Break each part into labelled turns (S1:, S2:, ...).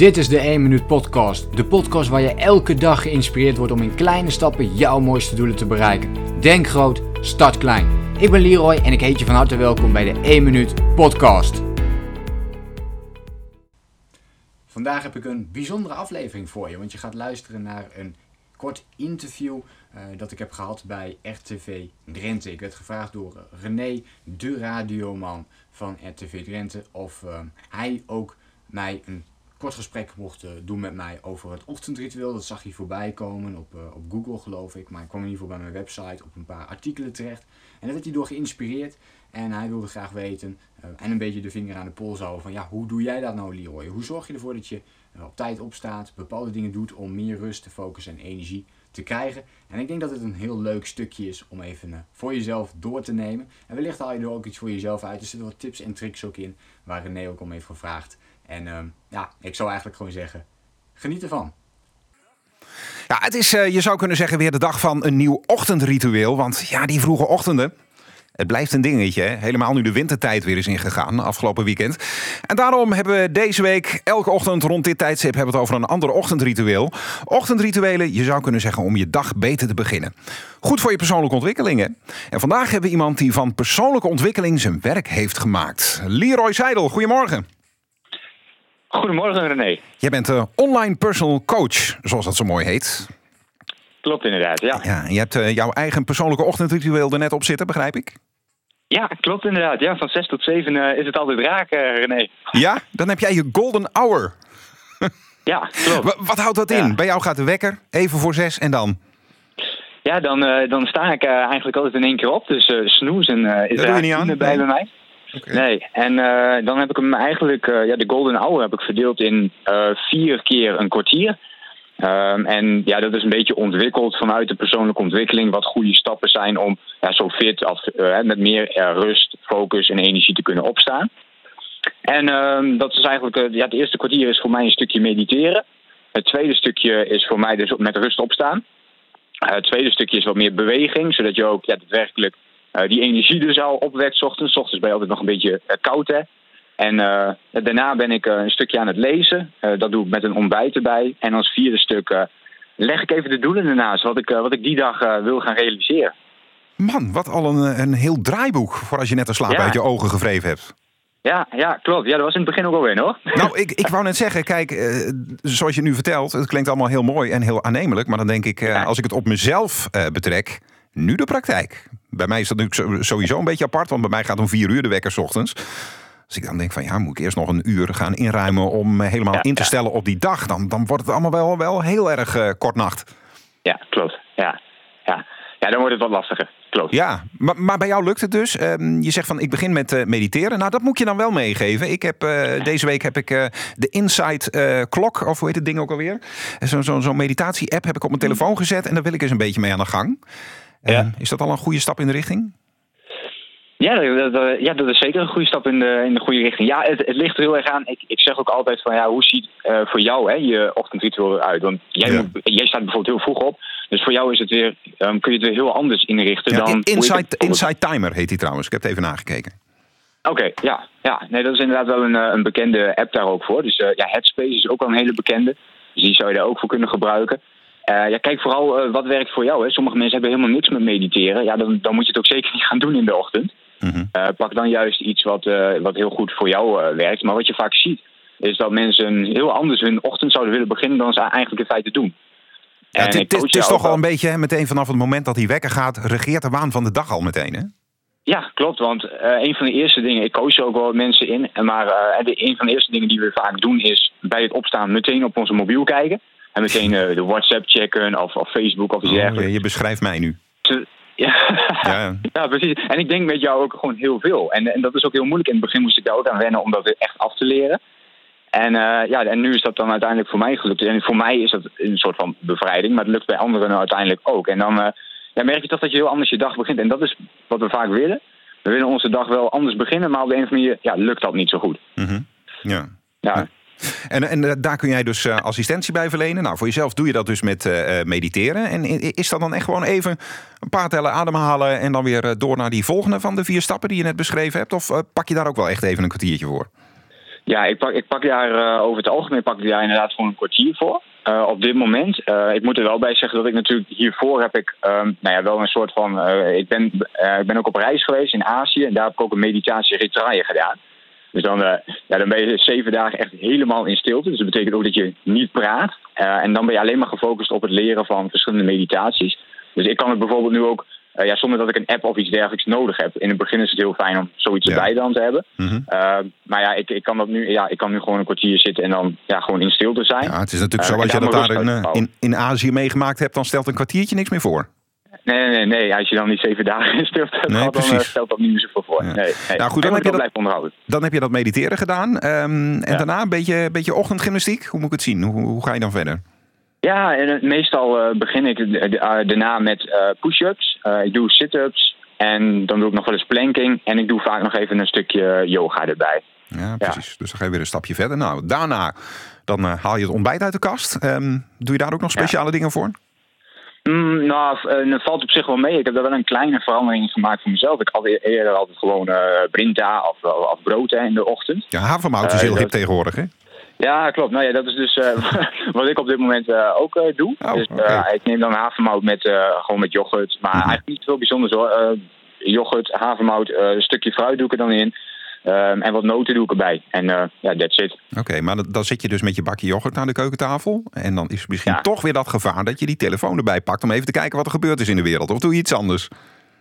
S1: Dit is de 1 Minuut Podcast. De podcast waar je elke dag geïnspireerd wordt om in kleine stappen jouw mooiste doelen te bereiken. Denk groot, start klein. Ik ben Leroy en ik heet je van harte welkom bij de 1 Minuut Podcast. Vandaag heb ik een bijzondere aflevering voor je, want je gaat luisteren naar een kort interview uh, dat ik heb gehad bij RTV Drenthe. Ik werd gevraagd door René, de radioman van RTV Drenthe, of uh, hij ook mij een kort gesprek mocht uh, doen met mij over het ochtendritueel. Dat zag hij voorbij komen op, uh, op Google geloof ik. Maar ik kwam in ieder geval bij mijn website op een paar artikelen terecht. En daar werd hij door geïnspireerd. En hij wilde graag weten uh, en een beetje de vinger aan de pols houden van ja, hoe doe jij dat nou Leroy? Hoe zorg je ervoor dat je op tijd opstaat, bepaalde dingen doet om meer rust, focus en energie te krijgen. En ik denk dat het een heel leuk stukje is om even voor jezelf door te nemen. En wellicht haal je er ook iets voor jezelf uit. Er zitten wat tips en tricks ook in waar René ook om heeft gevraagd. En uh, ja, ik zou eigenlijk gewoon zeggen, geniet ervan.
S2: Ja, het is, uh, je zou kunnen zeggen, weer de dag van een nieuw ochtendritueel. Want ja, die vroege ochtenden, het blijft een dingetje. Hè? Helemaal nu de wintertijd weer is ingegaan, afgelopen weekend. En daarom hebben we deze week, elke ochtend rond dit tijdstip, hebben we het over een ander ochtendritueel. Ochtendrituelen, je zou kunnen zeggen, om je dag beter te beginnen. Goed voor je persoonlijke ontwikkelingen. En vandaag hebben we iemand die van persoonlijke ontwikkeling zijn werk heeft gemaakt. Leroy Seidel, goedemorgen.
S3: Goedemorgen René.
S2: Jij bent uh, online personal coach, zoals dat zo mooi heet.
S3: Klopt inderdaad, ja.
S2: ja je hebt uh, jouw eigen persoonlijke ochtendritueel er net op zitten, begrijp ik?
S3: Ja, klopt inderdaad. Ja, van 6 tot 7 uh, is het altijd raak, René.
S2: Ja, dan heb jij je golden hour.
S3: ja, klopt.
S2: wat houdt dat in? Ja. Bij jou gaat de wekker, even voor 6 en dan?
S3: Ja, dan, dan sta ik eigenlijk altijd in één keer op. Dus snoezen is
S2: je niet aan?
S3: bij, bij mij. Nee, en uh, dan heb ik hem eigenlijk, uh, ja, de golden hour heb ik verdeeld in uh, vier keer een kwartier. Um, en ja, dat is een beetje ontwikkeld vanuit de persoonlijke ontwikkeling, wat goede stappen zijn om ja, zo fit als, met meer rust, focus en energie te kunnen opstaan. En um, dat is eigenlijk, ja, het eerste kwartier is voor mij een stukje mediteren. Het tweede stukje is voor mij dus met rust opstaan. het tweede stukje is wat meer beweging, zodat je ook ja, daadwerkelijk die energie dus al opwekt. S ochtends. S ochtends ben je altijd nog een beetje uh, koud, hè. En uh, daarna ben ik een stukje aan het lezen. dat doe ik met een ontbijt erbij. En als vierde stuk leg ik even de doelen ernaast. Wat ik, wat ik die dag wil gaan realiseren.
S2: Man, wat al een, een heel draaiboek voor als je net een slaap ja. uit je ogen gevreven hebt.
S3: Ja, ja, klopt. Ja, dat was in het begin ook alweer, hoor.
S2: Nou, ik, ik wou net zeggen, kijk, zoals je nu vertelt, het klinkt allemaal heel mooi en heel aannemelijk. Maar dan denk ik, als ik het op mezelf betrek, nu de praktijk. Bij mij is dat natuurlijk sowieso een beetje apart, want bij mij gaat om vier uur de wekker 's ochtends. Als ik dan denk van ja, moet ik eerst nog een uur gaan inruimen om helemaal ja, in te ja. stellen op die dag, dan, dan wordt het allemaal wel, wel heel erg uh, kort nacht.
S3: Ja, klopt. Ja. Ja. ja, dan wordt het wat lastiger. Klopt.
S2: Ja, maar, maar bij jou lukt het dus. Um, je zegt van ik begin met uh, mediteren. Nou, dat moet je dan wel meegeven. Ik heb uh, deze week heb ik de Insight klok, of hoe heet het ding ook alweer? Zo'n zo, zo meditatie-app heb ik op mijn telefoon gezet en daar wil ik eens een beetje mee aan de gang. Ja. Is dat al een goede stap in de richting?
S3: Ja dat, dat, ja, dat is zeker een goede stap in de, in de goede richting. Ja, het, het ligt er heel erg aan. Ik, ik zeg ook altijd van ja, hoe ziet uh, voor jou hè, je ochtendritueel eruit? Want jij, ja. moet, jij staat bijvoorbeeld heel vroeg op. Dus voor jou is het weer, um, kun je het weer heel anders inrichten
S2: ja,
S3: dan.
S2: Inside, Inside Timer heet die trouwens. Ik heb het even nagekeken.
S3: Oké, okay, ja, ja. Nee, dat is inderdaad wel een, een bekende app daar ook voor. Dus uh, ja, Headspace is ook wel een hele bekende. Dus die zou je daar ook voor kunnen gebruiken. Uh, ja, kijk vooral uh, wat werkt voor jou. Hè. Sommige mensen hebben helemaal niks met mediteren. Ja, dan, dan moet je het ook zeker niet gaan doen in de ochtend. Mm -hmm. uh, pak dan juist iets wat, wat heel goed voor jou werkt. Maar wat je vaak ziet, is dat mensen heel anders hun ochtend zouden willen beginnen dan ze eigenlijk in feite doen.
S2: Ja, het, het, het is toch al een beetje hè, meteen vanaf het moment dat hij wekker gaat, regeert de waan van de dag al meteen, hè?
S3: Ja, klopt. Want een van de eerste dingen, ik coach ook wel mensen in, maar de, een van de eerste dingen die we vaak doen is bij het opstaan meteen op onze mobiel kijken. En meteen uh, de WhatsApp checken of, of Facebook of iets
S2: oh,
S3: dergelijks.
S2: Je beschrijft mij nu.
S3: Ja. ja. ja, precies. En ik denk met jou ook gewoon heel veel. En, en dat is ook heel moeilijk. In het begin moest ik daar ook aan wennen om dat echt af te leren. En, uh, ja, en nu is dat dan uiteindelijk voor mij gelukt. En voor mij is dat een soort van bevrijding, maar het lukt bij anderen uiteindelijk ook. En dan uh, ja, merk je toch dat je heel anders je dag begint. En dat is wat we vaak willen. We willen onze dag wel anders beginnen, maar op de een of andere manier ja, lukt dat niet zo goed.
S2: Mm -hmm. Ja. ja. En, en daar kun jij dus uh, assistentie bij verlenen. Nou, voor jezelf doe je dat dus met uh, mediteren. En is dat dan echt gewoon even een paar tellen ademhalen en dan weer door naar die volgende van de vier stappen die je net beschreven hebt? Of pak je daar ook wel echt even een kwartiertje voor?
S3: Ja, ik pak, ik pak daar over het algemeen pak ik daar inderdaad gewoon een kwartier voor. Op dit moment, ik moet er wel bij zeggen dat ik natuurlijk hiervoor heb ik um, nou ja, wel een soort van. ik, ben, ik ben ook op reis geweest in Azië en daar heb ik ook een meditatie retraille gedaan. Dus dan, ja, dan ben je zeven dagen echt helemaal in stilte. Dus dat betekent ook dat je niet praat. en dan ben je alleen maar gefocust op het leren van verschillende meditaties. Dus ik kan het bijvoorbeeld nu ook uh, ja, zonder dat ik een app of iets dergelijks nodig heb. In het begin is het heel fijn om zoiets erbij dan te hebben. Mm -hmm. uh, maar ja ik, ik, kan dat nu, ja, ik kan nu gewoon een kwartier zitten en dan ja, gewoon in stilte zijn.
S2: Ja, het is natuurlijk zo, als je dat daar in, in, in Azië meegemaakt hebt, dan stelt een kwartiertje niks meer voor.
S3: Nee, nee, nee. Als je dan niet zeven dagen in stilte hebt nee, dan stelt dat niet meer zoveel voor. Ja. Nee, nee.
S2: Nou goed, dan heb, je dat, onderhouden. dan heb je dat mediteren gedaan. Um, en ja. daarna een beetje, beetje ochtendgymnastiek. Hoe moet ik het zien? Hoe, hoe ga je dan verder?
S3: Ja, en meestal uh, begin ik daarna met push-ups. Ik doe sit-ups en dan doe ik nog wel eens planking. En ik doe vaak nog even een stukje yoga erbij.
S2: Ja, precies. Ja. Dus dan ga je weer een stapje verder. Nou, daarna dan haal je het ontbijt uit de kast. Um, doe je daar ook nog speciale dingen voor?
S3: Mm, nou, dat valt op zich wel mee. Ik heb daar wel een kleine verandering gemaakt voor mezelf. Ik had eerder altijd gewoon brinta of, of brood hè, in de ochtend.
S2: Ja, havermout is heel hip tegenwoordig, hè?
S3: Ja, klopt. Nou ja, dat is dus uh, wat ik op dit moment uh, ook uh, doe. Oh, dus okay. ik neem dan havermout met, gewoon met yoghurt. Maar mm -hmm. eigenlijk niet veel bijzonders hoor. yoghurt, havermout, een stukje fruit doe ik er dan in. Um, en wat noten doe ik erbij. En ja, that's it.
S2: Oké, okay, maar dan zit je dus met je bakje yoghurt aan de keukentafel. En dan is misschien ja. toch weer dat gevaar dat je die telefoon erbij pakt... om even te kijken wat er gebeurd is in de wereld. Of doe je iets anders?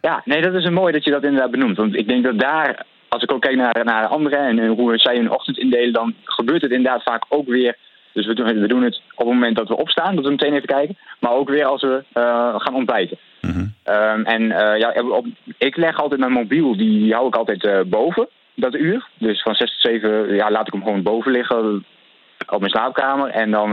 S3: Ja, nee, dat is een mooi dat je dat inderdaad benoemt. Want ik denk dat daar als ik ook kijk naar, naar anderen en hoe zij hun ochtend indelen, dan gebeurt het inderdaad vaak ook weer. Dus we doen, we doen het op het moment dat we opstaan, dat we meteen even kijken. Maar ook weer als we uh, gaan ontbijten. Mm -hmm. um, en uh, ja, op, ik leg altijd mijn mobiel, die, hou ik altijd uh, boven, dat uur. Dus van 6 tot 7 ja, laat ik hem gewoon boven liggen op mijn slaapkamer. En dan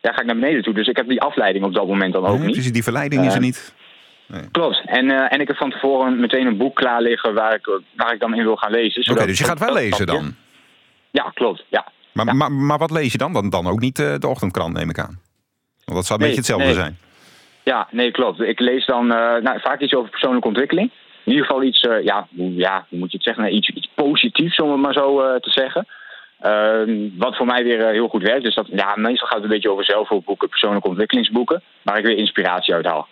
S3: ja, ga ik naar beneden toe. Dus ik heb die afleiding op dat moment dan ook nee, niet.
S2: Dus die verleiding is er niet?
S3: Nee. Klopt. En, uh, en ik heb van tevoren meteen een boek klaar liggen waar ik, waar ik dan in wil gaan lezen.
S2: Oké, okay, dus je gaat wel lezen dan?
S3: Ja, klopt. Ja.
S2: Maar,
S3: ja.
S2: maar, maar wat lees je dan? Dan, dan ook niet uh, de ochtendkrant, neem ik aan. Want dat zou een
S3: nee,
S2: beetje hetzelfde
S3: nee.
S2: zijn.
S3: Ja, nee, klopt. Ik lees dan uh, nou, vaak iets over persoonlijke ontwikkeling. In ieder geval iets, ja, ja, hoe moet je het zeggen? Nou, iets, iets positiefs, om het maar zo te zeggen. Uh, wat voor mij weer uh, heel goed werkt. Dus dat, ja, meestal gaat het een beetje over zelfhulpboeken, persoonlijke ontwikkelingsboeken, waar ik weer inspiratie uit haal.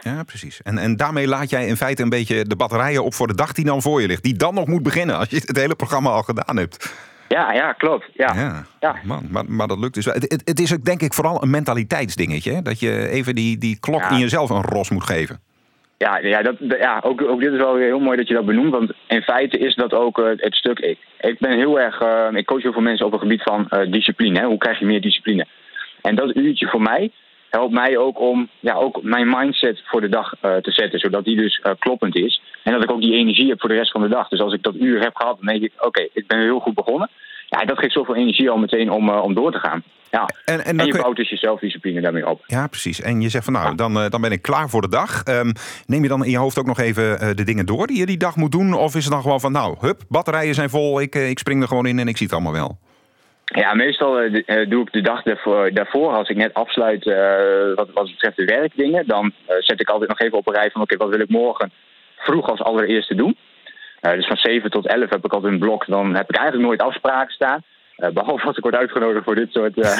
S2: Ja, precies. En, en daarmee laat jij in feite een beetje de batterijen op voor de dag die dan voor je ligt. Die dan nog moet beginnen als je het hele programma al gedaan hebt.
S3: Ja, ja, klopt. Ja.
S2: ja, ja. Man, maar, maar dat lukt dus wel. Het, het, het, is ook denk ik vooral een mentaliteitsdingetje. Hè? Dat je even die, die klok ja. in jezelf een ros moet geven.
S3: Ja, ja, dat, ja ook, ook dit is wel heel mooi dat je dat benoemt. Want in feite is dat ook uh, het stuk. Ik, ik ben heel erg. Uh, ik coach heel veel mensen op het gebied van uh, discipline. Hè? Hoe krijg je meer discipline? En dat uurtje voor mij helpt mij ook om ja, ook mijn mindset voor de dag te zetten. Zodat die dus kloppend is. En dat ik ook die energie heb voor de rest van de dag. Dus als ik dat uur heb gehad, dan denk ik, oké, ik ben heel goed begonnen. Ja, dat geeft zoveel energie al meteen om, uh, om door te gaan. Ja. En, en, en je bouwt dus je zelfdiscipline daarmee op.
S2: Ja, precies. En je zegt van nou, ja. dan, dan ben ik klaar voor de dag. Um, neem je dan in je hoofd ook nog even de dingen door die je die dag moet doen? Of is het dan gewoon van nou, hup, batterijen zijn vol, ik, ik spring er gewoon in en ik zie het allemaal wel?
S3: Ja, meestal uh, doe ik de dag daarvoor, daarvoor als ik net afsluit uh, wat, wat betreft de werkdingen, dan uh, zet ik altijd nog even op een rij van oké, okay, wat wil ik morgen vroeg als allereerste doen. Dus van 7 tot 11 heb ik altijd een blok, dan heb ik eigenlijk nooit afspraken staan. behalve als ik word uitgenodigd voor dit soort...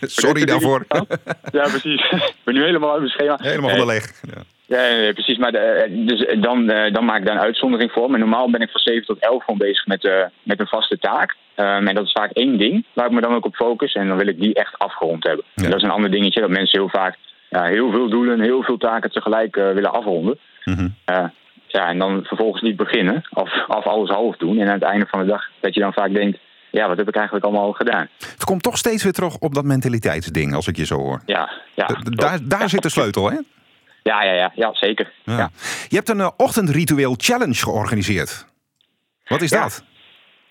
S2: Sorry
S3: dit
S2: daarvoor.
S3: ja, precies. ik ben nu helemaal uit mijn schema.
S2: Helemaal van de leeg. Ja.
S3: Precies. Maar de, dus dan, dan maak ik daar een uitzondering voor. Maar normaal ben ik van 7 tot 11 gewoon bezig met, uh, met een vaste taak. Um, en dat is vaak één ding waar ik me dan ook op focus. En dan wil ik die echt afgerond hebben. Ja. Dat is een ander dingetje dat mensen heel vaak ja, heel veel doelen, heel veel taken tegelijk uh, willen afronden. Mm -hmm. uh, ja, en dan vervolgens niet beginnen of, of alles half doen. En aan het einde van de dag dat je dan vaak denkt... Ja, wat heb ik eigenlijk allemaal gedaan?
S2: Het komt toch steeds weer terug op dat mentaliteitsding, als ik je zo hoor.
S3: Ja, ja.
S2: daar daar ja. zit de sleutel, hè?
S3: Ja, ja, ja, ja zeker. Ja. Ja.
S2: Je hebt een uh, ochtendritueel challenge georganiseerd. Wat is dat?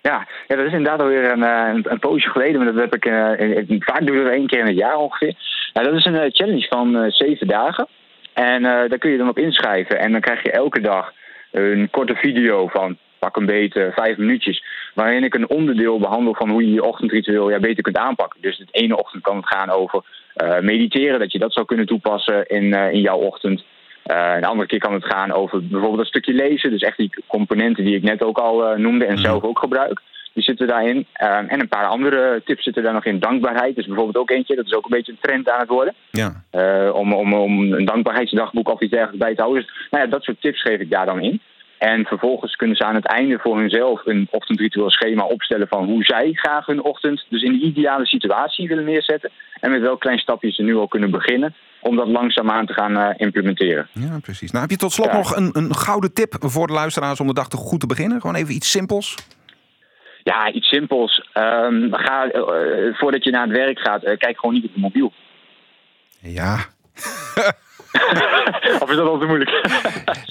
S3: Ja, ja, dat is inderdaad alweer een, een, een poosje geleden. Maar dat heb ik uh, vaak doe ik dat één keer in het jaar ongeveer. Ja, dat is een challenge van zeven dagen. En daar kun je dan op inschrijven. En dan krijg je elke dag een korte video van pak een beetje vijf minuutjes. Waarin ik een onderdeel behandel van hoe je je ochtendritueel ja, beter kunt aanpakken. Dus het ene ochtend kan het gaan over uh, mediteren, dat je dat zou kunnen toepassen in, uh, in jouw ochtend. Uh, een andere keer kan het gaan over bijvoorbeeld een stukje lezen. Dus echt die componenten die ik net ook al noemde en zelf ook gebruik. Die zitten daarin. Ehm, en een paar andere tips zitten daar nog in. Dankbaarheid is bijvoorbeeld ook eentje. Dat is ook een beetje een trend aan het worden.
S2: Ja.
S3: Uh, om, om, om een dankbaarheidsdagboek of iets dergelijks bij te houden. Dus nou ja, dat soort tips geef ik daar dan in. En vervolgens kunnen ze aan het einde voor hunzelf een ochtendritueel schema opstellen van hoe zij graag hun ochtend, dus in de ideale situatie willen neerzetten. En met welk klein stapje ze nu al kunnen beginnen om dat langzaamaan te gaan uh, implementeren.
S2: Ja, precies. Nou, heb je tot slot nog een, een gouden tip voor de luisteraars om de dag te goed te beginnen? Gewoon even iets simpels.
S3: Ja, iets simpels. Um, ga, uh, voordat je naar het werk gaat, uh, kijk gewoon niet op de mobiel.
S2: Ja.
S3: of is dat al te moeilijk?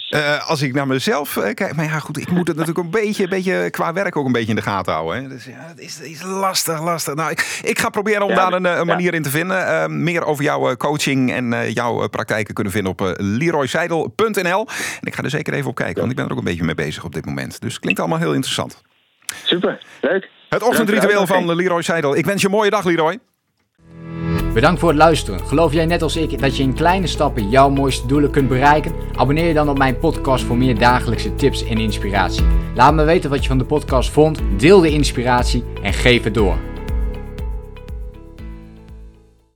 S2: uh, als ik naar mezelf kijk, maar ja, goed, ik moet het natuurlijk een beetje, beetje qua werk ook een beetje in de gaten houden. Hè? Dus ja, het is, is lastig, lastig. Nou, ik, ik ga proberen om ja, daar een, een manier ja. in te vinden. Meer over jouw coaching en jouw praktijken kunnen vinden op leroyseidel.nl. En ik ga er zeker even op kijken, want ik ben er ook een beetje mee bezig op dit moment. Dus het klinkt allemaal heel interessant.
S3: Super, leuk.
S2: Het ochtendritueel van Leroy Seidel. Ik wens je een mooie dag, Leroy.
S1: Bedankt voor het luisteren. Geloof jij net als ik dat je in kleine stappen jouw mooiste doelen kunt bereiken? Abonneer je dan op mijn podcast voor meer dagelijkse tips en inspiratie. Laat me weten wat je van de podcast vond, deel de inspiratie en geef het door.